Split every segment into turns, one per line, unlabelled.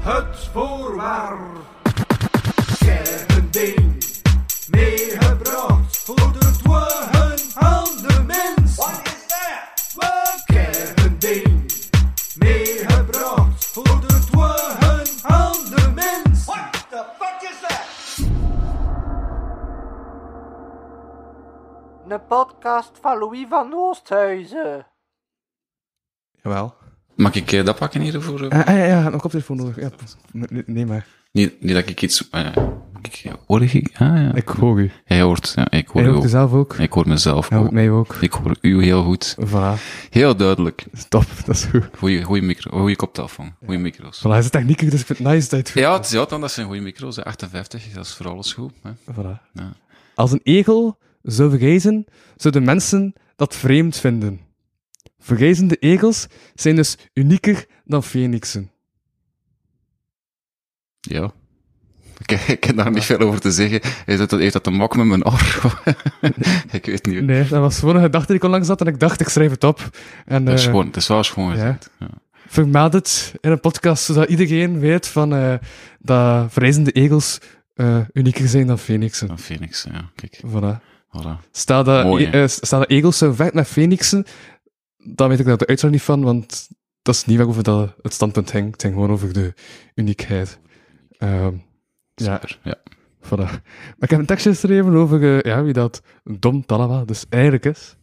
Het voorwaar. Kerending. Meegebracht voor de dwagen aan de mens. Wat is dat? Wat kerending. Meegebracht voor de dwagen aan de mens. What the fuck is that?
Een podcast van Louis van Oosthuizen.
Jawel.
Mag ik eh, dat pakken hier voor? eh?
Ah, ah, ja, ja, een koptelefoon nodig. Ja, nee, nee, maar.
Niet, niet dat ik iets... eh, ik, hoor ik? Ah, ja.
Ik hoor u.
Hij hoort, ja, ik hoor
Hij
u
hoort
ook.
zelf ook.
Ik hoor mezelf
Hij hoort
ook.
mij ook.
Ik hoor u heel goed.
Voilà.
Heel duidelijk.
Stop, dat is goed.
Goeie, goeie, micro, goeie koptelefoon. Goeie micro's.
Voilà, hij is technieker, dus ik vind het nice dat je het goed
Ja, het is, ja, dan, dat zijn goede micro's. hè. 58, dat is voor alles goed. Hè.
Voilà.
Ja.
Als een egel zou vergrijzen, zouden mensen dat vreemd vinden. Vergrijzende egels zijn dus unieker dan fenixen.
Ja. Ik, ik heb daar niet veel over te zeggen. Heeft dat, heeft dat te maken met mijn oor? ik weet niet.
Nee, dat was gewoon een gedachte die ik onlangs had en ik dacht, ik schrijf het op. En,
Dat is
eh,
gewoon, het is wel schoon
ja.
gezegd. Ja.
vermeld het in een podcast, zodat iedereen weet van, eh, dat verreizende egels eh, unieker zijn dan fenixen.
Van Phoenix, ja. Kijk,
Voilà.
voilà.
Stel dat,
Mooi,
e- eh, stel dat egels zouden vechten met fenixen, dan weet ik daar de uitslag niet van, want dat is niet waarover dat het standpunt ging. Het ging gewoon over de uniekheid. Ehm, ja.
Ja.
voilà. Maar ik heb een tekstje geschreven over eh, ja, wie dat Dom Talawa dus eigenlijk is.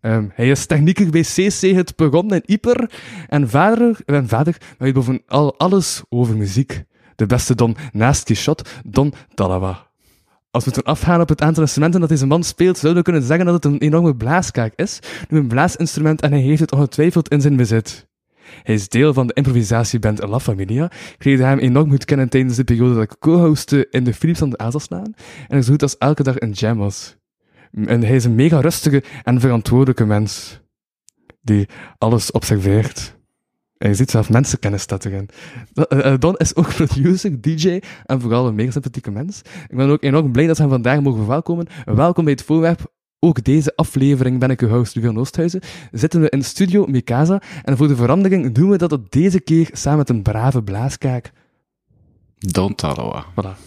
Ehm, hij is technieker bij CC Het Begon in Ieper en vader, en vader weet boven al alles over muziek. De beste Don naast die shot, Don Talawa. Als we toen afgaan op het aantal instrumenten dat deze man speelt, zouden we kunnen zeggen dat het een enorme blaaskaak is. Een blaasinstrument en hij heeft het ongetwijfeld in zijn bezit. Hij is deel van de improvisatieband La Familia. Ik leerde hem enorm goed kennen tijdens de periode dat ik co-hostte in de Philips van de Azelslaan. En ik zo goed als elke dag een jam was. En hij is een mega rustige en verantwoordelijke mens. Die alles observeert. En je ziet zelf mensenkennis staat erin. Dat- eh, eh, Don is ook producer, DJ en vooral een mega sympathieke mens. Ik ben ook enorm blij dat we hem vandaag mogen verwelkomen. Welkom bij het voorwerp. Ook deze aflevering ben ik uw host, Ruben Oosthuizen. Zitten we in de studio Mikasa en voor de verandering doen we dat op deze keer samen met een brave blaaskaak.
Don Taloa.
Voilà.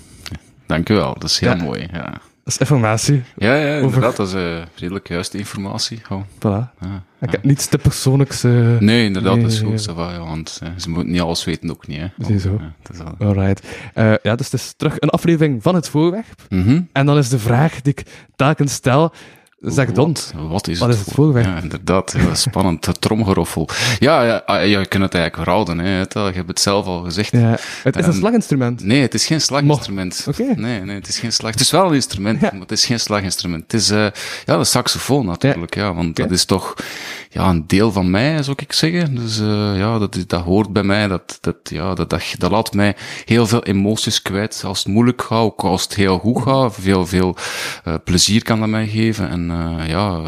Dank u wel, dat is heel
Ja.
mooi. Ja,
Dat is informatie.
ja, ja
Over-
inderdaad, dat is eh, redelijk juiste informatie. Oh,
Voilà.
ja,
Ik heb niets te persoonlijks. eh,
Nee, inderdaad, dat is goed.
ja.
va, ja, want eh, ze moeten niet alles weten ook niet. Hè.
Ziezo.
Ja, dat is wel-
Alright. Eh, ja, dus het is terug een aflevering van het voorwerp.
Mhm.
En dan is de vraag die ik telkens stel. Zeg Don,
Wat, wat is
wat
het,
is het?
Ja, inderdaad. Heel spannend. Het tromgeroffel. Ja, ja, ah, ja, je kunt het eigenlijk verhouden. Hè. Je hebt het zelf al gezegd.
Ja, het is een
Ehm,
slaginstrument.
Nee, het is geen slaginstrument.
Oké.
Nee, nee, het is geen slag. Het is wel een instrument, maar het is geen slaginstrument. Het is eh ja, de saxofoon natuurlijk, ja, want dat is toch ja, een deel van mij, zou ik zeggen. Dus eh, ja, dat, dat hoort bij mij. Dat, dat, ja, dat, dat, dat laat mij heel veel emoties kwijt. Als het moeilijk gaat, ook als het heel goed gaat. Veel, veel eh, plezier kan dat mij geven. En eh, ja,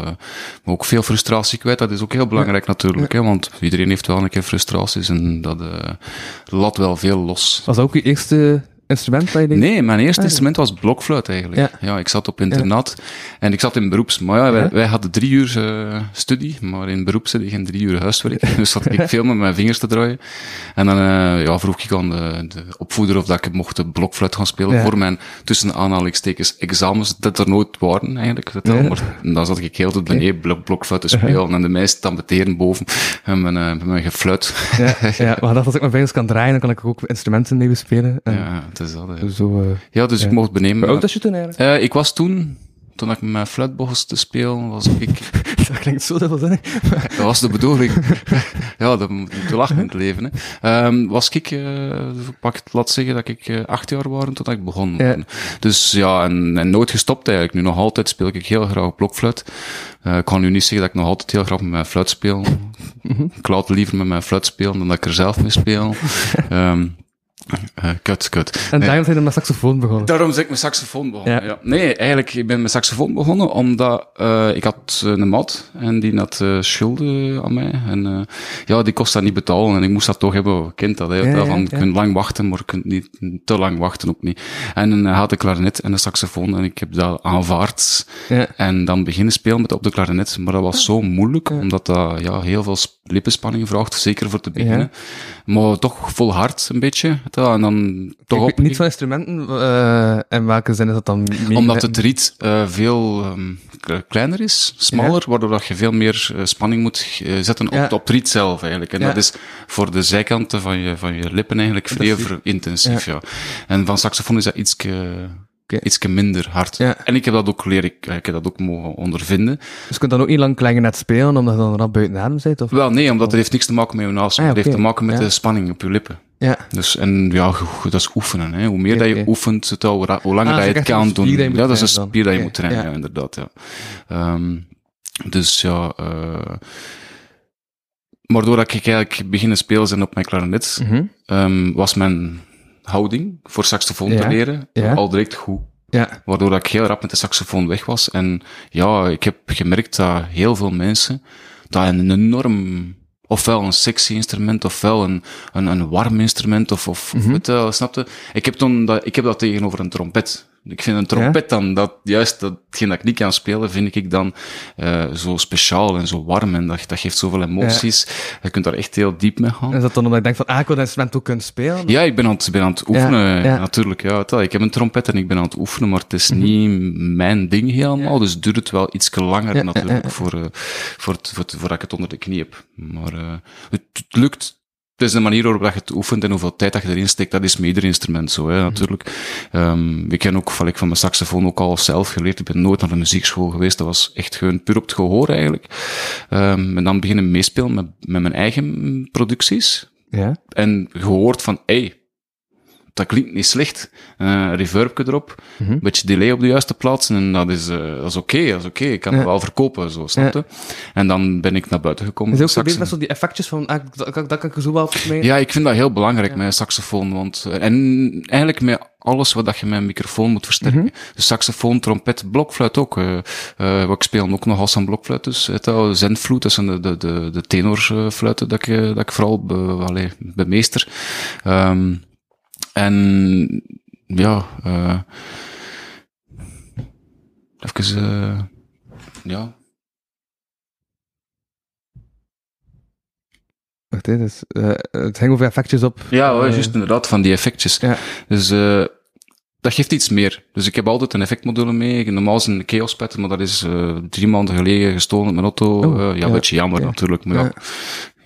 maar ook veel frustratie kwijt. Dat is ook heel belangrijk natuurlijk, hè, want iedereen heeft wel een keer frustraties en dat laat wel veel los.
Was dat ook je eerste instrument dat je deed?
Nee, mijn eerste
Ah, ja.
instrument was blokfluit eigenlijk.
Ja.
Ja. ik zat op internaat en ik zat in beroeps. Maar ja, wij,
Ja.
wij hadden drie uur eh, studie, maar in beroep zit geen drie uur huiswerk. Dus zat ik veel met mijn vingers te draaien. En dan eh, ja, vroeg ik aan de, de opvoeder of dat ik mocht de blokfluit gaan spelen voor mijn tussen aanhalingstekens examens, dat er nooit waren eigenlijk. Dat
Ja.
maar dan zat ik heel tot beneden blok, blokfluit te spelen en de meesten dan beteren boven en mijn, eh, met mijn gefluit.
Ja, ja, maar dat als ik mijn vingers kan draaien, dan kan ik ook instrumenten mee bespelen. En
Ja, het is dat. hè.
Zo, eh
Ja, dus
Ja.
ik mocht benemen.
hoe oud was je toen eigenlijk?
Eh, ik was toen, toen ik met mijn fluit begon te spelen, was ik,
dat klinkt zo dubbelzinnig.
dat was de bedoeling. ja, dat moet je lachen in het leven, hè. Ehm, was ik, eh, pak het, laat zeggen dat ik acht jaar was toen ik begon.
Ja.
Dus ja, en, en nooit gestopt eigenlijk. Nu nog altijd speel ik heel graag blokfluit. Eh, ik kan nu niet zeggen dat ik nog altijd heel graag met mijn fluit speel.
Mhm.
Ik laat liever met mijn fluit spelen dan dat ik er zelf mee speel. Ehm eh, kut, kut.
En
Nee.
daarom zijn we met saxofoon begonnen.
Daarom ben ik met saxofoon begonnen.
Ja.
Ja. Nee, eigenlijk, ik ben met saxofoon begonnen omdat eh, ik had eh, een mat en die had eh, schulden aan mij. En eh, ja, die kost dat niet betalen en ik moest dat toch hebben. Kent dat, hè?
Ja, ja,
van, je kunt lang wachten, maar je kunt niet te lang wachten ook niet. En hij had een klarinet en een saxofoon en ik heb dat aanvaard.
Ja.
En dan beginnen spelen met op de klarinet. Maar dat was zo moeilijk, omdat dat ja, heel veel lippenspanning vraagt, zeker voor te beginnen. Maar toch vol hard een beetje. En dan toch op.
niet van instrumenten, eh, en welke zin is dat dan?
Omdat het riet eh, veel ehm, kleiner is, smaller, waardoor dat je veel meer eh, spanning moet zetten op,
Ja.
op het riet zelf eigenlijk. En dat is voor de zijkanten van je, van je lippen eigenlijk vrij
Intensief.
Ja. En van saxofoon is dat ietske,
Oké.
ietske minder hard.
Ja.
En ik heb dat ook leren, ik, ik heb dat ook mogen ondervinden.
Dus je kunt dan ook niet lang net spelen, omdat je dan rap buiten adem zit? Of?
Wel, nee, omdat het heeft niks te maken met je naast.
Ah,
Het heeft te maken met
Ja.
de spanning op je lippen.
Ja.
Dus, en ja, dat is oefenen. Hè. Hoe meer dat je oefent, het, hoe, langer
Ah,
dat je het kan doen. Ja, dat is een spier dat je moet trainen,
ja.
inderdaad. Ja. Ehm, dus ja, eh maar doordat ik eigenlijk beginnen spelen zijn op mijn klarinet, ehm, was mijn houding voor saxofoon te leren al direct goed.
Ja.
Waardoor dat ik heel rap met de saxofoon weg was. En ja, ik heb gemerkt dat heel veel mensen dat een enorm, ofwel een sexy instrument, ofwel een, een, een warm instrument, of, of,
Mhm.
je wel, snapte? Ik heb, toen dat, ik heb dat tegenover een trompet. Ik vind een trompet dan, dat, juist datgene dat ik niet kan spelen, vind ik dan eh, zo speciaal en zo warm. En dat, dat geeft zoveel emoties. Je kunt daar echt heel diep mee gaan.
Is dat dan omdat ik denk van, ah, ik wil dat instrument ook kunnen spelen?
Ja, ik ben aan het, ben aan het oefenen,
Ja, ja.
natuurlijk. Ja, ik heb een trompet en ik ben aan het oefenen, maar het is niet mijn ding helemaal. Dus duurt het wel iets langer natuurlijk. Voor, eh, voor, het, voor, het- voordat ik het onder de knie heb. Maar eh, het, het lukt. Het is de manier waarop dat je het oefent en hoeveel tijd dat je erin steekt. Dat is met ieder instrument zo,
Mhm.
hè, natuurlijk. Ehm, ik ken ook van, ik van mijn saxofoon ook al zelf geleerd. Ik ben nooit naar de muziekschool geweest. Dat was echt gewoon puur op het gehoor eigenlijk. Ehm, en dan beginnen meespelen met, met mijn eigen producties
Ja.
en gehoord van, hey, dat klinkt niet slecht. Eh reverbje erop,
Mhm.
een beetje delay op de juiste plaatsen en dat is, eh, dat is oké, dat is oké. Ik kan
Ja.
het wel verkopen, zo, snap je? En dan ben ik naar buiten gekomen.
Is ook
met
zo bezig
saxen.
met zo die effectjes van, ah, dat, dat, dat kan ik er zo wel mee?
Ja, ik vind dat heel belangrijk met een saxofoon, want, eh, en eigenlijk met alles wat dat je met een microfoon moet versterken.
Mhm.
Dus saxofoon, trompet, blokfluit ook. wat ik speel ook nog als een blokfluit, dus het wel, zendfluit, dat zijn de, de, de, de tenorfluiten dat ik, dat ik vooral be, allee, bemeester. Ehm, en ja, eh even, eh ja,
Wacht, hè, dus, eh, het hangt over effectjes op.
Ja,
eh,
juist inderdaad, van die effectjes.
Ja.
Dus eh dat geeft iets meer. Dus ik heb altijd een effectmodule mee. Normaal is een chaos pad, maar dat is eh drie maanden geleden gestolen met mijn auto.
Oh,
ja,
ja,
een beetje jammer
ja.
natuurlijk. Maar ja,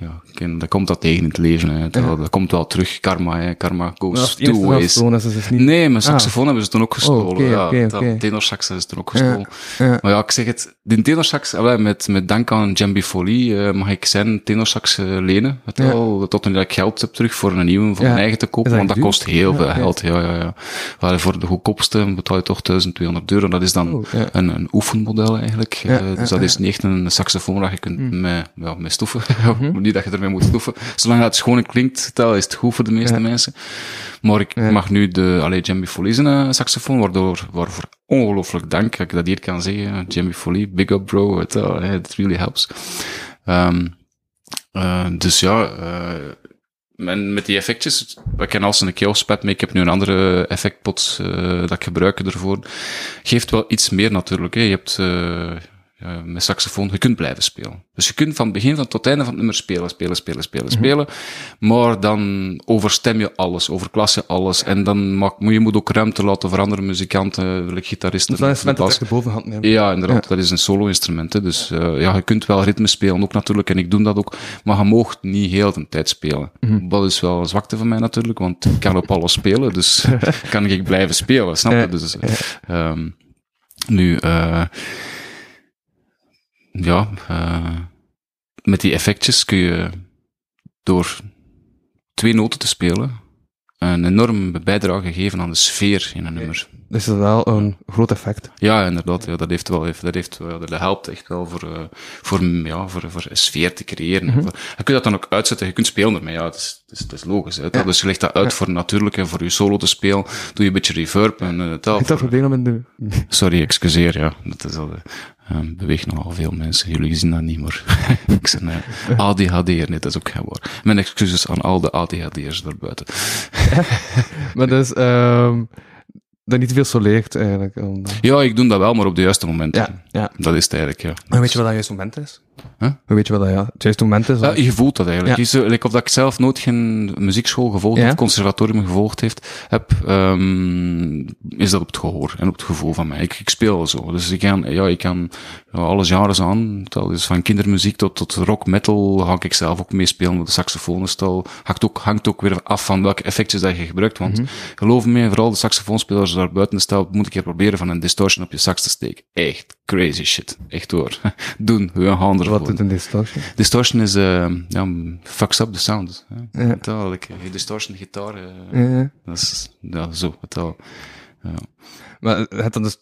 Ja.
ja. ken- dat komt dat tegen in het leven. Hè. Dat, dat komt wel terug. Karma, hè. Karma goes
eerste
two ways.
is, dus niet...
Nee, mijn saxofoon hebben ze toen ook gestolen.
Oh,
ja, dat-
oké.
tenorsax is toen ook gestolen.
Ja.
Maar ja, ik zeg het, die tenorsax, met, met dank aan Jambi Folie, eh, mag ik zijn tenorsax eh, lenen. Het
Ja.
wel, tot nu dat ik geld heb terug voor een nieuwe van
Ja.
mijn eigen te kopen, want
dat duur?
kost heel
Ja,
veel geld. Ja, ja, ja. Wel, voor de goedkoopste betaal je toch 1200 euro. Dat is dan
Oh, ja.
een, een oefenmodel eigenlijk.
Ja,
Eh,
ja,
dus dat
ja.
is niet echt een saxofoon dat je kunt
Mm.
mee, ja, mee stoeven.
Mhm.
Dat je ermee moet stoeven. Zolang dat het schoon klinkt, is het goed voor de meeste
Ja.
mensen. Maar ik
Ja.
mag nu de, allee, Jambi Folie zijn eh, saxofoon, waardoor, waarvoor ongelooflijk dank dat ik dat hier kan zeggen. Jambi Folie, big up bro, het uh, it really helps. Ehm eh, dus ja, eh en met die effectjes, we kennen als een chaospad, maar ik heb nu een andere effectpot eh, dat ik gebruik ervoor. Geeft wel iets meer natuurlijk. Hè. Je hebt eh, ja, met saxofoon, je kunt blijven spelen. Dus je kunt van het begin van tot het einde van het nummer spelen, spelen, spelen, spelen, spelen. Maar dan overstem je alles, overklas je alles. En dan mag, moet je moet ook ruimte laten voor andere muzikanten, gitaristen.
Dus dat instrument dat
bas-
echt de bovenhand neemt.
ja, inderdaad. Dat is een solo-instrument. hè. Dus eh, ja, je kunt wel ritme spelen ook natuurlijk. En ik doe dat ook. Maar je moogt niet heel de tijd spelen. Dat is wel een zwakte van mij natuurlijk. Want ik kan op alles spelen. Dus kan ik blijven spelen. Snap je? Dus, ehm, nu, eh ja, eh, met die effectjes kun je door twee noten te spelen een enorme bijdrage geven aan de sfeer in een nummer.
Dus dat is wel een groot effect.
Ja, inderdaad. Ja, dat heeft wel, dat heeft wel, dat helpt echt wel voor, eh, voor, ja, voor, voor een sfeer te creëren. Voor- Je kunt dat dan ook uitzetten, je kunt spelen ermee. Ja, het is, het is, het is logisch. Hè. Dus je legt dat uit voor natuurlijk en voor je solo te spelen. Doe je een beetje reverb en uh, tel.
Ik dat
voor-
probleem met de...
Sorry, excuseer, ja. Dat is al, eh, eh, beweegt nogal veel mensen. Jullie zien dat niet, maar ik ben uh, ADHD'er, nee, dat is ook geen woord. Mijn excuses aan al de ADHD'ers daarbuiten.
Maar dus, ehm dat niet veel soleert eigenlijk. om-
Ja, ik doe dat wel, maar op de juiste momenten.
Ja, ja.
Dat is het eigenlijk, ja.
Maar weet je wat dat juist moment is? Hoe weet je wat dat ja, het juiste moment is?
Ja, je voelt dat eigenlijk.
Ja.
Je zo- like of dat ik zelf nooit geen muziekschool gevolgd
Ja.
of conservatorium gevolgd heeft, heb, ehm, is dat op het gehoor en op het gevoel van mij. Ik, ik speel zo. Dus ik kan, ja, ik kan ja, alle genres aan. Is van kindermuziek tot, tot rock, metal, ga ik zelf ook meespelen met de saxofoon. Dus dat hangt ook, hangt ook weer af van welke effectjes dat je gebruikt. Want
Mhm.
geloof me, vooral de saxofoonspelers daar buiten de stel, moet ik keer proberen van een distortion op je sax te steken. Echt crazy shit. Echt hoor. Doen, we gaan ervoor.
Wat doet een distortion?
Distortion is, eh ja, fucks up the sound. Hè.
Ja.
Al, like, je distortion gitaar, eh,
Ja, ja.
dat is, ja, zo, het al.
Maar het dan dus...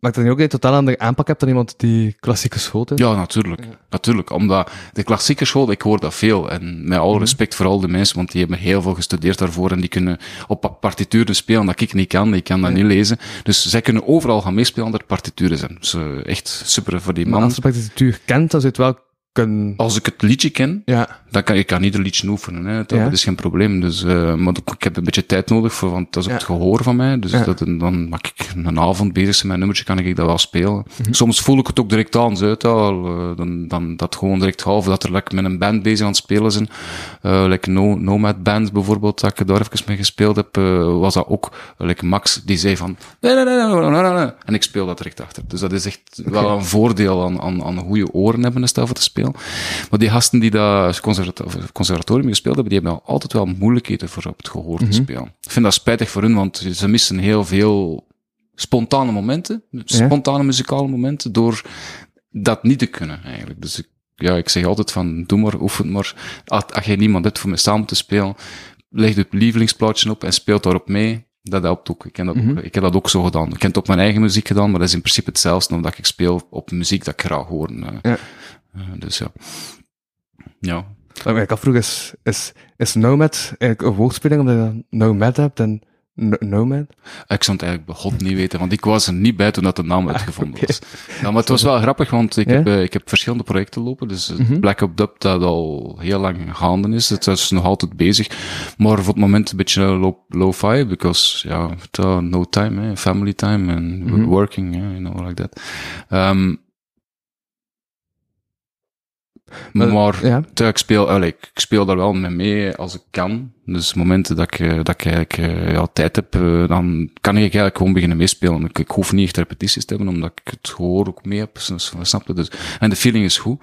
Maakt dat niet ook dat je totaal andere aanpak hebt dan iemand die klassieke school heeft?
Ja, natuurlijk. Natuurlijk. Omdat de klassieke school, ik hoor dat veel. En met alle respect voor al die mensen, want die hebben heel veel gestudeerd daarvoor en die kunnen op pa- partituren spelen dat ik niet kan. Ik kan dat niet lezen. Dus zij kunnen overal gaan meespelen er partituren zijn. Dus echt super voor die
Maar
man.
als je natuurlijk kent, dan het wel
Als ik het liedje ken,
Ja,
dan kan ik kan ieder liedje oefenen. Hè. Dat,
Ja.
is geen probleem. Dus, eh, maar ik heb een beetje tijd nodig voor, want dat is op het gehoor van mij. Dus dat, dan mag ik een avond bezig zijn met een nummertje, kan ik dat wel spelen.
Mhm.
Soms voel ik het ook direct aan, uit al. eh, dan, dan dat gewoon direct half, dat er lekker met een band bezig aan het spelen zijn. Eh like no, Nomad Band bijvoorbeeld, dat ik daar even mee gespeeld heb, was dat ook, like Max, die zei van, nee, nee, nee, nee, nee, nee, nee. en ik speel dat direct achter. Dus dat is echt wel een voordeel aan, aan, aan goede oren hebben, is dat voor te spelen. Maar die gasten die dat conservatorium gespeeld hebben, die hebben altijd wel moeilijkheden voor op het gehoor te spelen. Ik vind dat spijtig voor hun, want ze missen heel veel spontane momenten, spontane muzikale momenten, door dat niet te kunnen eigenlijk. Dus ik, ja, ik zeg altijd van, doe maar, oefen maar. Als, als je niemand hebt voor mee samen te spelen, leg je lievelingsplaatje op en speelt daarop mee. Dat helpt ook. Ik, ken dat ook. ik heb dat ook zo gedaan. Ik heb het op mijn eigen muziek gedaan, maar dat is in principe hetzelfde, omdat ik speel op muziek dat ik graag hoor. eh.
Ja.
Eh, dus ja. Ja.
wat ik afvroeg is, is, is Nomad eigenlijk een woordspeling, omdat je dan Nomad hebt en no- Nomad?
Ik zou het eigenlijk bij God niet weten, want ik was er niet bij toen dat de naam uitgevonden
oké.
was. Ja, maar het was wel grappig, want ik,
Ja?
heb, eh, ik heb verschillende projecten lopen. Dus het
Mhm.
Black Up Dub dat al heel lang gaande is. Het is nog altijd bezig. Maar voor het moment een beetje low, low-fi, because, ja, no time, family time and
Mhm.
working, you know, like that. Ehm,
Maar- ja.
ik, speel, allee, ik speel daar wel mee mee als ik kan. Dus momenten dat ik, eh, dat ik eigenlijk eh, ja, tijd heb, eh, dan kan ik eigenlijk gewoon beginnen meespelen. Ik, ik hoef niet echt repetities te hebben, omdat ik het gehoor ook mee heb. Snap je? Dus, en de feeling is goed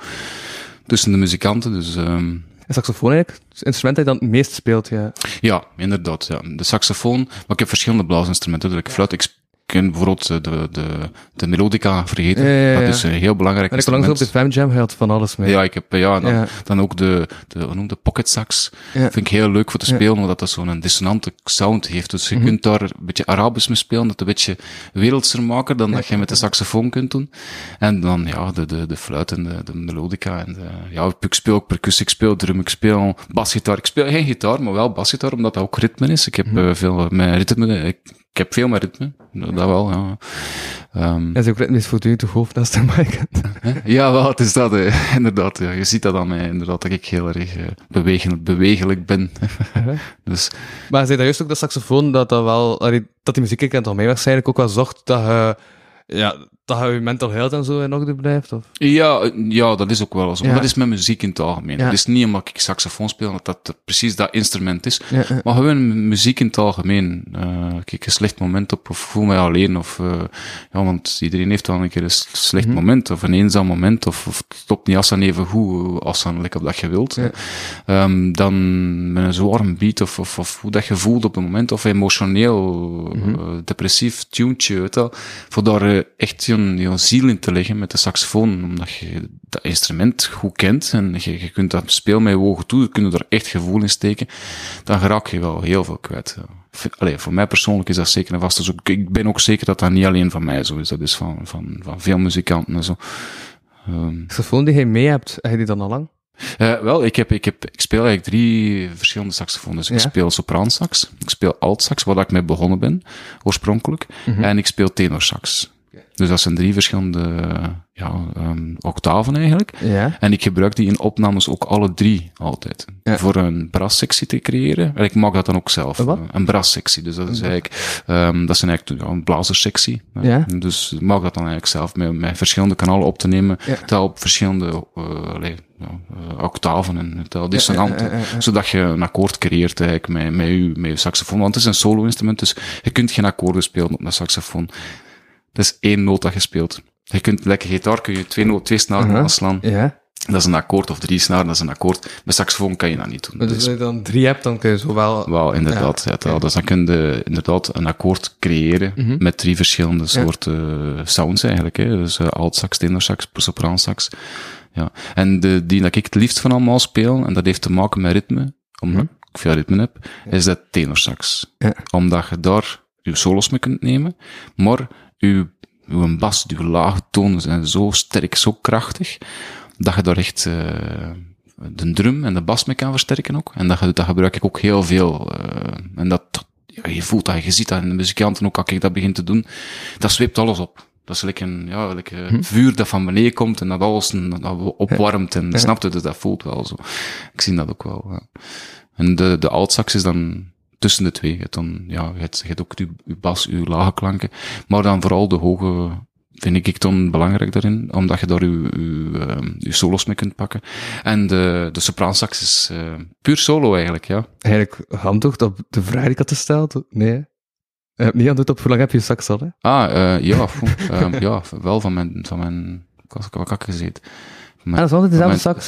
tussen de muzikanten. Dus ehm,
Is saxofoon eigenlijk het instrument dat je dan het meest speelt, ja.
ja, inderdaad. Ja. De saxofoon, maar ik heb verschillende blaasinstrumenten. Dus ik fluit, ik ken bijvoorbeeld eh, de, de, de melodica vergeten.
Ja, ja, ja.
Dat is een heel belangrijk
En ik langs op de Fam Jam gehad van alles mee.
Ja, ik heb, eh, ja, dan, ook de, de, noem de pocket sax. Vind ik heel leuk voor te.
Mhm.
spelen, omdat dat zo'n dissonante sound heeft. Dus je kunt daar een beetje Arabisch mee spelen, dat een beetje wereldser maken dan dat je met de saxofoon kunt doen. En dan, ja, de, de, de fluit en de, de melodica en de, ja, ik speel ook percussie, ik speel drum, ik speel basgitaar. Ik speel geen gitaar, maar wel basgitaar, omdat dat ook ritme is. Ik heb
Mhm.
eh, veel met ritme, ik, ik heb veel met ritme. Dat wel, ja. Ehm,
En ze ook ritmisch voortdurend de hoofd naast de mic.
ja, wel, het is dat, eh, inderdaad. Ja. Je ziet dat aan mij, inderdaad, dat ik heel erg eh, bewegelijk, bewegelijk ben. dus
Maar zei dat juist ook dat saxofoon, dat dat wel, dat die muziek kent al mee waarschijnlijk ook wel zorgt dat je, ja, dat je je mental health en zo in orde blijft? Of?
ja, ja, dat is ook wel zo. Maar
Ja.
dat is met muziek in het algemeen. Het is niet omdat ik saxofoon speel dat dat precies dat instrument is. Maar gewoon muziek in het algemeen. Eh kijk, een slecht moment op, of voel mij alleen, of, eh, ja, want iedereen heeft wel een keer een slecht
Mhm.
moment, of een eenzaam moment, of, of het klopt niet als dan even goed, als dan lekker op dat je wilt. Ehm, dan met een zware beat, of, of, of hoe dat je voelt op het moment, of emotioneel,
Mhm.
eh, depressief tuentje, weet je wel. Voor daar echt je, je ziel in te leggen met de saxofoon, omdat je dat instrument goed kent, en je, je kunt dat spelen met je ogen toe, je kunt er echt gevoel in steken, dan raak je wel heel veel kwijt. Allee, voor mij persoonlijk is dat zeker een vaste zoek. Ik ben ook zeker dat dat niet alleen van mij zo is. Dat is van, van, van veel muzikanten en zo. Ehm,
saxofoon die je mee hebt, heb je die dan al lang?
eh, wel, ik, heb, ik, heb, ik speel eigenlijk drie verschillende saxofoons. Dus ik speel sopraansax, ik speel altsax, waar ik mee begonnen ben, oorspronkelijk.
Mhm.
En ik speel tenorsax. Dus dat zijn drie verschillende ja, um, octaven eigenlijk.
Ja.
En ik gebruik die in opnames ook alle drie altijd.
Ja.
Voor een brassectie te creëren. En ik maak dat dan ook zelf.
Een wat?
Eh, Een brassectie. Dus dat is eigenlijk, um, dat zijn eigenlijk ja, een blazerssectie. hè.
Ja.
Dus ik maak dat dan eigenlijk zelf met, met verschillende kanalen op te nemen.
Ja.
Tel op verschillende uh, octaven en tel dissonanten. Zodat je een akkoord creëert eigenlijk met, met, je, met je saxofoon. Want het is een solo-instrument, dus je kunt geen akkoorden spelen op een saxofoon. Het is één noot dat je kunt, lekker gitaar kun je twee, twee snaren aanslaan.
Ja.
Dat is een akkoord, of drie snaren, dat is een akkoord. Met saxofoon kan je dat niet doen.
Dus als je dan drie hebt, dan kun je zo wel...
Wel, inderdaad. Ja,
oké.
Dus dan kun je inderdaad een akkoord creëren
Mhm.
met drie verschillende soorten eh, sounds eigenlijk. Hè. Dus uh, alt sax, tenor sax, sopraan sax. Ja. En de, die dat ik het liefst van allemaal speel, en dat heeft te maken met ritme, omdat
Mhm.
ik veel ritme heb, is dat tenor sax.
Ja.
Omdat je daar je solos mee kunt nemen, maar je, je bas, je lage tonen zijn zo sterk, zo krachtig, dat je daar echt uh, de drum en de bas mee kan versterken ook. En dat, dat gebruik ik ook heel veel. Uh, en dat, ja, je voelt dat, je ziet dat in de muzikanten ook, als ik dat begin te doen, dat zweept alles op. Dat is like een, ja, like een hm. vuur dat van beneden komt en dat alles dat opwarmt en ja. snap je, dus dat voelt wel zo. Ik zie dat ook wel. Ja. En de, de altsax is dan tussen de twee. Je hebt dan, ja, je hebt, je hebt ook je, je bas, je lage klanken, maar dan vooral de hoge, vind ik, ik dan belangrijk daarin, omdat je daar je, je, je solos mee kunt pakken. En de, de sopraansax is uh, puur solo eigenlijk, ja.
Eigenlijk handig op de vraag die ik had gesteld. Nee. Uh, niet aan het op hoe lang heb je sax al, hè?
Ah, uh, ja, um, ja, wel van mijn, van mijn, wat, wat had ik gezeten?
Ah, dat is altijd dezelfde sax?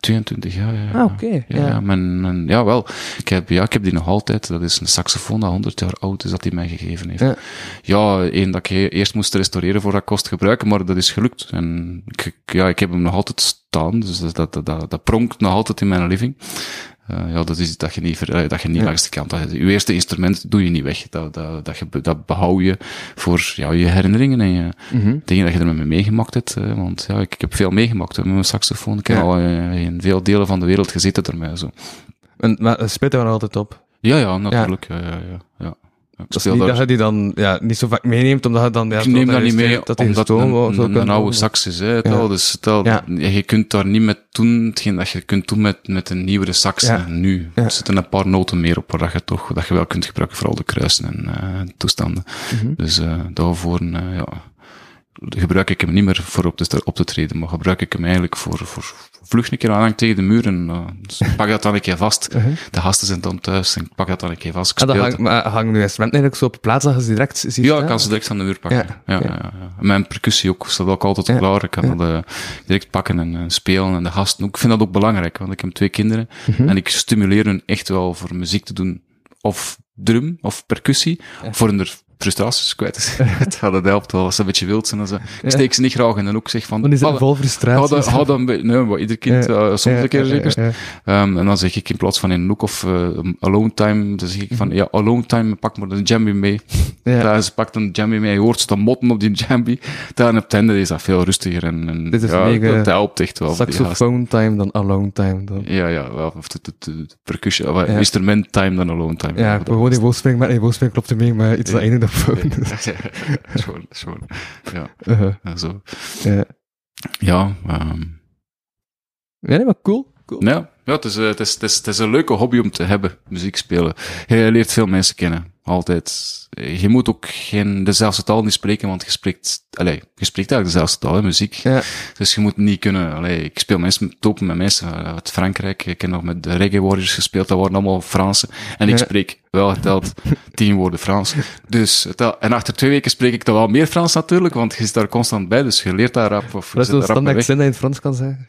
22, ja. ja, ja.
Ah, oké. Okay,
ja, ja. ja, mijn, mijn, ja, wel. Ik heb, ja, ik heb die nog altijd. Dat is een saxofoon dat 100 jaar oud is, dat hij mij gegeven heeft.
Ja,
ja één dat ik eerst moest restaureren voor dat kost gebruiken, maar dat is gelukt. En ik, ja, ik heb hem nog altijd staan, dus dat, dat, dat, dat pronkt nog altijd in mijn living. Uh, ja, dat is dat je niet, dat je niet ja. langs de kant. Dat, je eerste instrument doe je niet weg. Dat, dat, dat, je, dat behoud je voor ja, je herinneringen en je,
mm
-hmm. dingen dat je ermee meegemaakt hebt. Uh, want ja, ik, ik, heb veel meegemaakt hè, met mijn saxofoon. Ik heb
ja.
al uh, in veel delen van de wereld gezeten ermee. Zo.
En, maar speelt er altijd op?
Ja, ja, natuurlijk. Ja, ja, ja. ja.
Is niet daar... dat je die dan ja, niet zo vaak meeneemt, omdat je dan... Ja,
ik neem dat niet mee,
dat
omdat het een, een, een, oude sax is. Hè, ja. Dus
ja.
je kunt daar niet met doen hetgeen dat je kunt doen met, met een nieuwere sax nu. Er zitten een paar noten meer op waar je toch dat je wel kunt gebruiken, vooral de kruisen en uh, toestanden.
Mm -hmm.
Dus uh, daarvoor, uh, ja, gebruik ik hem niet meer voor op te, op te treden, maar gebruik ik hem eigenlijk voor, voor vlug een keer aan tegen de muur en uh, dus pak dat dan een keer vast.
Uh -huh.
De gasten zijn dan thuis en ik pak dat dan een keer vast.
Ah, hang, maar hangen nu instrumenten eigenlijk zo op plaats dat je ze direct ziet
Ja,
staan?
ik kan ze direct van de muur pakken.
Ja,
ja,
ja.
ja. ja Mijn percussie ook staat ook altijd
ja.
klaar. Ik kan dat uh, direct pakken en uh, spelen. En de gasten ook. Ik vind dat ook belangrijk, want ik heb twee kinderen
-hmm.
en ik stimuleer hun echt wel voor muziek te doen. Of drum, of percussie, voor hun frustraties kwijt zijn. dat helpt wel als ze een beetje wild zijn. Ze, ik steek ze niet graag in de hoek, zeg van...
Dan is het vol frustratie.
Hou dat een. Nee, maar ieder kind, uh, soms een keer zeker. Um, en dan zeg ik in plaats van in een hoek of uh, alone time, dan zeg ik van, ja, alone time, pak maar een jambi mee. Ja. ze pakt een jambi mee, je hoort ze dan motten op die jambi. Dan op het einde is dat veel rustiger en, en
Dit is
ja,
mega
dat helpt echt wel.
Saxophone time dan alone time. Dan.
Ja, ja, wel, of de, de, de percussion, ja. instrument time dan alone time.
Ja, gewoon die woordspeling, maar die woordspeling klopt er mee, maar iets dat één op phone.
Schoon, schoon. Ja,
uh -huh.
ja zo.
Ja,
ja um...
ja nee, maar cool. cool.
Ja, ja het, is, uh, het, is, het, is, het is een leuke hobby om te hebben, muziek spelen. Je leert veel mensen kennen, altijd. Je moet ook geen dezelfde taal niet spreken, want je spreekt, allee, je spreekt eigenlijk dezelfde taal, hè, muziek.
Ja.
Dus je moet niet kunnen, allee, ik speel mensen, topen met mensen uit Frankrijk, ik heb nog met de Reggae Warriors gespeeld, dat waren allemaal Fransen. En ik
Ja.
spreek wel geteld tien woorden Frans. Dus, en achter twee weken spreek ik dan wel meer Frans natuurlijk, want je zit daar constant bij, dus je leert daar rap, of je
Dat is
mee
standaard zin dat je in het Frans kan zeggen.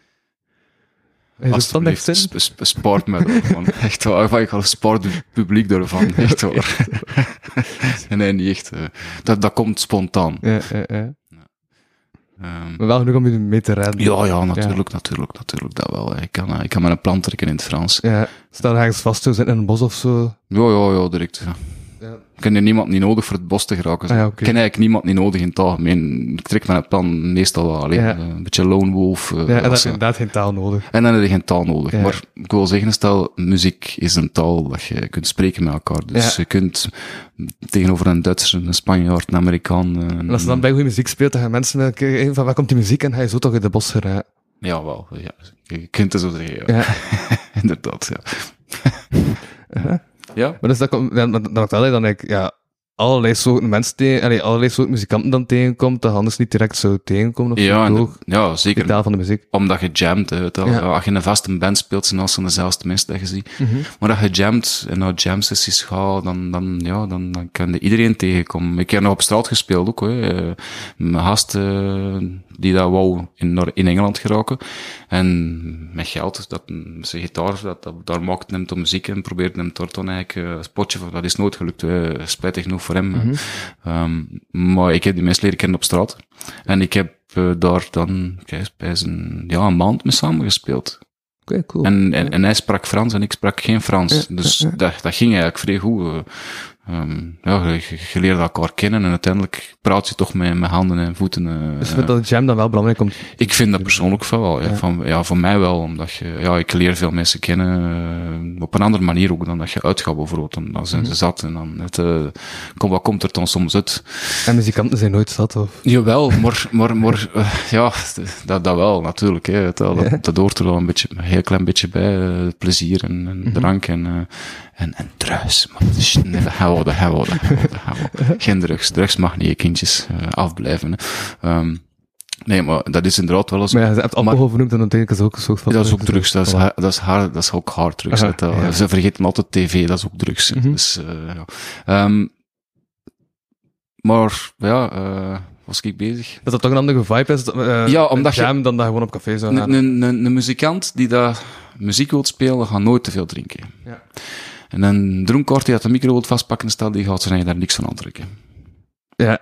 Is standaard
Alsjeblieft,
zin?
sp- sp- sport me ervan. Echt waar. Ik ga sport het publiek ervan. Echt waar. nee, niet echt. eh. Dat, dat komt spontaan.
Ja, ja, ja.
Ehm,
Maar wel genoeg om je mee te redden.
ja, ja, natuurlijk, natuurlijk, natuurlijk. Dat wel. Ik kan, eh, ik kan met een plan trekken in het Frans.
Ja, stel ergens vast zo zitten in een bos of zo.
Ja, ja, ja, direct. Ja. Heb er niemand niet nodig voor het bos te geraken.
Ah, ja,
Ik ken eigenlijk niemand niet nodig in het algemeen. Ik trek mijn plan meestal wel alleen.
Ja.
eh, Een beetje lone wolf. eh,
Ja, en dat
als
is
je-
inderdaad geen taal nodig.
en dan heb je geen taal nodig.
Ja.
Maar ik wil zeggen, stel, muziek is een taal dat je kunt spreken met elkaar. Dus je kunt tegenover een Duitser, een Spanjaard, een Amerikaan... eh,
En als je dan bij goede muziek speelt, dan gaan mensen kijken van waar komt die muziek en ga je zo toch in de bos geraken.
Ja, wel. Ja. Je kunt het zo zeggen, ja.
Ja.
Inderdaad, ja. Ja?
Maar dus dat komt, dan, dan, dan je dan ik, ja, allerlei soorten mensen tegen, allee, allerlei soorten muzikanten dan tegenkomt, dat anders niet direct zou tegenkomen of
Ja, ja,
De
zeker.
taal van de muziek.
Omdat je jamt, hè.
Ja.
Als je in een vaste band speelt, zijn als dezelfde mensen dat je ziet. Maar dat je jamt en naar jam sessies gaat, dan, dan, ja, dan, dan kan je iedereen tegenkomen. Ik heb nog op straat gespeeld ook, hè. Eh, Mijn gast, eh, die dat wou in, in Engeland geraken. En met geld, dat, zijn gitaar, dat, dat, daar maakte hem tot muziek en probeerde hem daar dan eigenlijk eh, een spotje voor. Dat is nooit gelukt, hè. spijtig genoeg voor hem. Ehm, maar ik heb die mensen leren kennen op straat. En ik heb eh, daar dan, kijk, bij zijn, ja, een maand mee samengespeeld.
Oké, cool.
En, en, en hij sprak Frans en ik sprak geen Frans.
Ja,
dus
ja, ja.
Dat, dat ging eigenlijk vrij goed. Eh. Ehm, ja, je, je leert elkaar kennen en uiteindelijk praat je toch met, met handen en voeten.
dus vindt dat jam dan wel belangrijk om...
ik vind dat persoonlijk van wel. Ja.
Ja.
Van, ja, voor mij wel, omdat je, ja, ik leer veel mensen kennen, eh, op een andere manier ook dan dat je uitgaat bijvoorbeeld. Dan, dan zijn ze zat en dan, het, eh, kom, wat komt er dan soms uit?
En muzikanten zijn nooit zat, of...
Jawel, maar, maar, maar ja, dat, dat wel, natuurlijk. Hè. Het, dat, dat hoort er wel een, beetje, een heel klein beetje bij. plezier en, en drank en, en, en drugs. Maar is- gaan we, dat gaan we. Geen drugs. Drugs mag niet, kindjes. eh, afblijven. Hè. Ehm, nee, maar dat is inderdaad wel eens...
Maar ja, je hebt alcohol vernoemd en dan denk ik dat is ook een soort van...
dat is ook drugs, dat is, ha- dat is, haar, dat is ook hard drugs.
Aha,
dat,
ja.
Ze vergeten altijd tv, dat is ook drugs.
Mhm.
Dus, eh, ja. Ehm, maar, ja, eh, was ik bezig?
Dat dat toch een andere vibe is,
Ja, omdat je-
dan dat je gewoon op café zou
Een,
gaan.
een, een, een muzikant die daar muziek wil spelen, gaat nooit te veel drinken.
Ja.
En een dronkaard die uit de micro wil vastpakken staat, die gaat zijn daar niks van aantrekken.
Ja.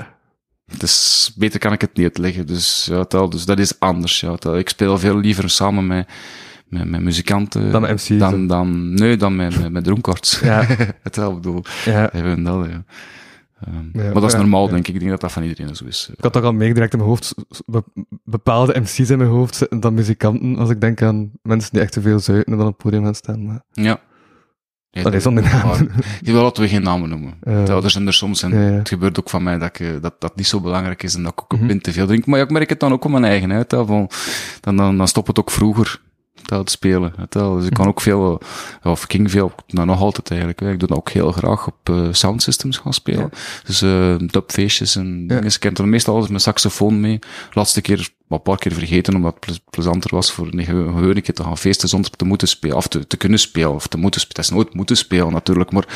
Dus beter kan ik het niet uitleggen. Dus, ja, tel, dus dat is anders. Ja, tel. Ik speel veel liever samen met, met, met muzikanten.
Dan met MC's,
Dan, dan, nee, dan met, met, met dronkaards.
Ja.
het wel bedoel.
ja.
Hebben dat, ja. Ehm,
Ja,
maar dat is
ja,
normaal,
ja.
denk ik. Ik denk dat dat van iedereen zo is.
Ik had toch al meegedirect in mijn hoofd, bepaalde MC's in mijn hoofd dan muzikanten, als ik denk aan mensen die echt te veel zuipen en dan op het podium gaan staan. Maar...
Ja.
Dat is zonder.
Je wil dat we geen namen noemen.
Ja.
Tel, er zijn er soms, en het gebeurt ook van mij, dat, ik, eh, dat dat niet zo belangrijk is en dat ik ook
Mhm.
een pint te veel drink. Maar ja, ik merk het dan ook op mijn eigen. Van, dan, dan, dan stopt het ook vroeger te spelen. Dus ik kan ook veel, eh, of ik ging veel, nou, nog altijd eigenlijk. Ik doe dat ook heel graag op eh sound systems gaan spelen. Dus dubfeestjes en dingen. Ik heb er meestal altijd mijn saxofoon mee. Laatste keer, wat een paar keer vergeten, omdat het ple- plezanter was voor een een keer te gaan feesten zonder te moeten spelen, of te, te kunnen spelen, of te moeten spelen. Het is nooit moeten spelen natuurlijk, maar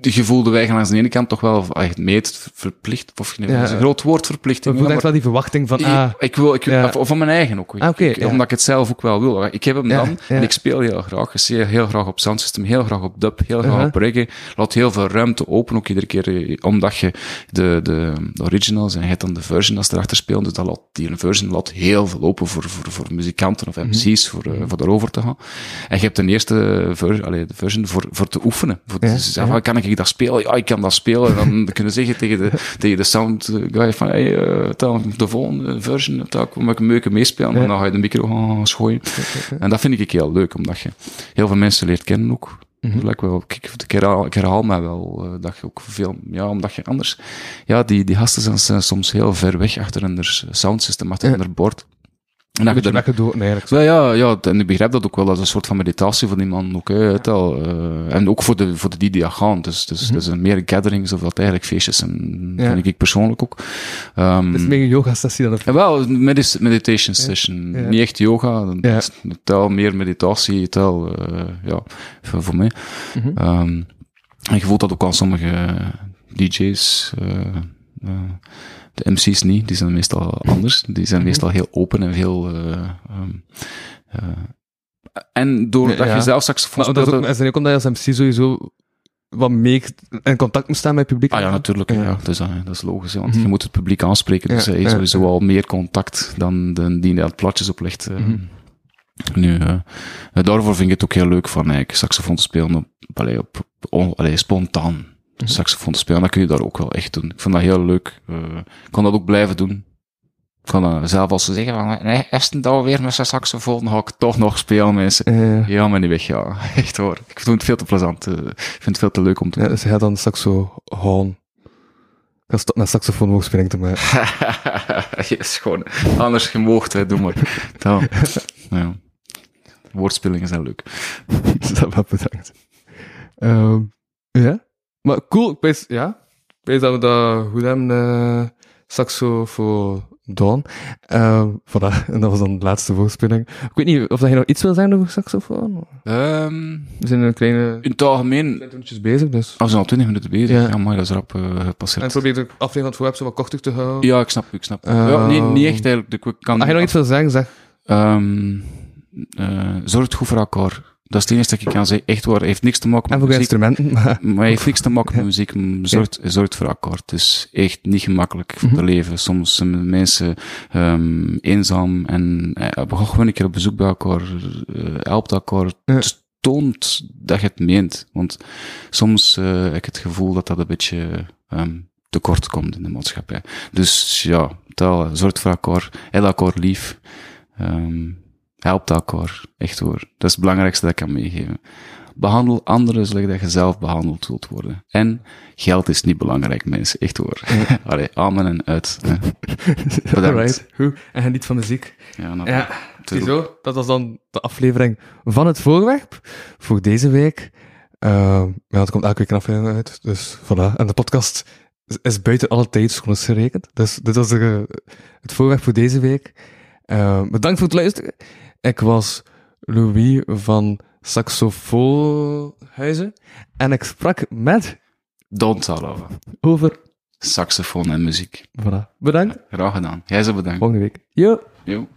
je voelde wij aan de ene kant toch wel echt meet verplicht, of
Ja.
dat is een groot woord
Ik
verplichting.
voel
ja,
echt
maar-
wel die verwachting van,
ik,
ah,
ik wil, ik,
Ja.
of van mijn eigen ook.
Ah,
Ik-
ja.
Omdat ik het zelf ook wel wil. Ik heb hem dan, en ik speel heel graag. Ik zie heel graag op soundsystem, heel graag op dub, heel graag
Uh-huh.
op reggae. Laat heel veel ruimte open, ook iedere keer, eh, omdat je de, de, de originals en je hebt dan de version als erachter speelt. Dus dat laat, die version laat heel veel open voor, voor, voor muzikanten of
Mhm.
MC's, voor, eh, voor daarover te gaan. En je hebt de eerste version, allee, de version voor, voor te oefenen. Voor
Ja,
te zeggen,
ja.
van, kan ik dat spelen? Ja, ik kan dat spelen. En dan kunnen zeggen tegen de, tegen de sound guy van, hey, eh, de volgende version, kom ik een leuke meespelen. En dan ga je de micro gaan schooien. En dat vind ik heel leuk, omdat je heel veel mensen leert kennen ook.
Mhm.
Like wel, ik herhaal, ik herhaal mij wel, eh, dat je ook veel, ja, omdat je anders, ja, die, die gasten zijn, soms heel ver weg achter hun soundsystem, achter
Ja.
hun bord. En
een beetje weggedoten eigenlijk.
wel, ja, ja, en ik begrijp dat ook wel. Dat is een soort van meditatie voor die man ook. Hè, het al, eh, en ook voor de, voor de die die gaan. Dus, dus dat zijn meer gatherings of dat eigenlijk feestjes zijn,
Ja.
vind ik persoonlijk ook. Ehm,
Het is meer een yoga-sessie dan
en wel, medis- meditation session.
Ja.
Niet echt yoga.
Ja.
Het tel meer meditatie, tel, eh, ja, voor, voor mij.
Mhm.
Ehm, en je voelt dat ook aan sommige DJ's. eh, eh, de MC's niet, die zijn meestal anders. Die zijn
Mhm.
meestal heel open en veel. eh, ehm, eh, en doordat
Ja.
je zelf saxofoon
Maar dat is,
speelt.
ook, is dat ook omdat je als MC sowieso wat meer in contact moet staan met het publiek?
Ah ja, natuurlijk. Ja.
Ja.
dat, is, dat is logisch. want
Mhm.
je moet het publiek aanspreken. Dus
Ja,
hij heeft sowieso al meer contact dan de, die het platjes oplegt.
Mhm.
Nu, daarvoor vind ik het ook heel leuk van eigenlijk saxofoon te spelen op, allee, op, allee, spontaan. Saxofoon te spelen. Dat kun je daar ook wel echt doen. Ik vind dat heel leuk. Eh, ik kan dat ook blijven doen. Ik kan dat zelf als ze zeggen van, nee, is het alweer met zijn saxofoon, ga ik toch nog spelen, mensen. Ja, maar niet weg, ja. Echt hoor. Ik vind het veel te plezant. eh, Ik vind het veel te leuk om te
ja, ze gaat dan saxo houden. Ik ga stop met saxofoon mogen springen te mij.
is gewoon anders gemoogd, hè, doe maar. Dan, ja. Woordspelingen zijn leuk.
dat wel bedankt. Ehm, ja. Maar cool, ik weet, ja. Ik weet dat we dat goed hebben, eh saxo voor Dawn. Ehm voilà, en dat was dan de laatste voorspelling. Ik weet niet of dat je nog iets wil zeggen over saxofoon.
Ehm,
We zijn een kleine
in het algemeen,
toertjes bezig, dus.
als we al 20 minuten bezig
Ja.
ja. maar dat is rap
En ik
gepasseerd.
probeer de aflevering van het voorwerp zo wat korter te houden.
Ja, ik snap, ik snap. Ja, nee, niet echt eigenlijk. Ik kan,
Als je nog iets wil zeggen, zeg.
Eh, zorg goed voor elkaar. Dat is het enige dat ik kan zeggen. Echt waar, heeft niks te maken
En
met muziek.
instrumenten, maar...
Maar hij heeft niks te maken met muziek. Zorgt, zorgt voor elkaar. Het is echt niet gemakkelijk voor te leven. Soms zijn mensen ehm, eenzaam en eh, gewoon een keer op bezoek bij elkaar. eh, helpt elkaar.
Ja.
Het toont dat je het meent. Want soms eh, heb ik het gevoel dat dat een beetje ehm, tekort komt in de maatschappij. Dus ja, tel, zorgt voor elkaar. Heb elkaar lief. Helpt elkaar. Echt hoor. Dat is het belangrijkste dat ik kan meegeven. Behandel anderen zoals dat je zelf behandeld wilt worden. En geld is niet belangrijk, mensen. Echt hoor. Allee, amen en uit.
Alright, goed. En geniet van muziek.
Ja, nou,
Ja, ziezo. Dat was dan de aflevering van het voorwerp voor deze week. Ehm ja, er komt elke week een aflevering uit, dus voilà. En de podcast is, is buiten alle tijdszones gerekend. Dus dit was de, het voorwerp voor deze week. Ehm, bedankt voor het luisteren. Ik was Louis van Saxofoonhuizen en ik sprak met
Don't Talava.
over...
Saxofoon en muziek.
Voilà. Bedankt.
Graag gedaan. Jij zo bedankt.
Volgende week. Yo!
Jo.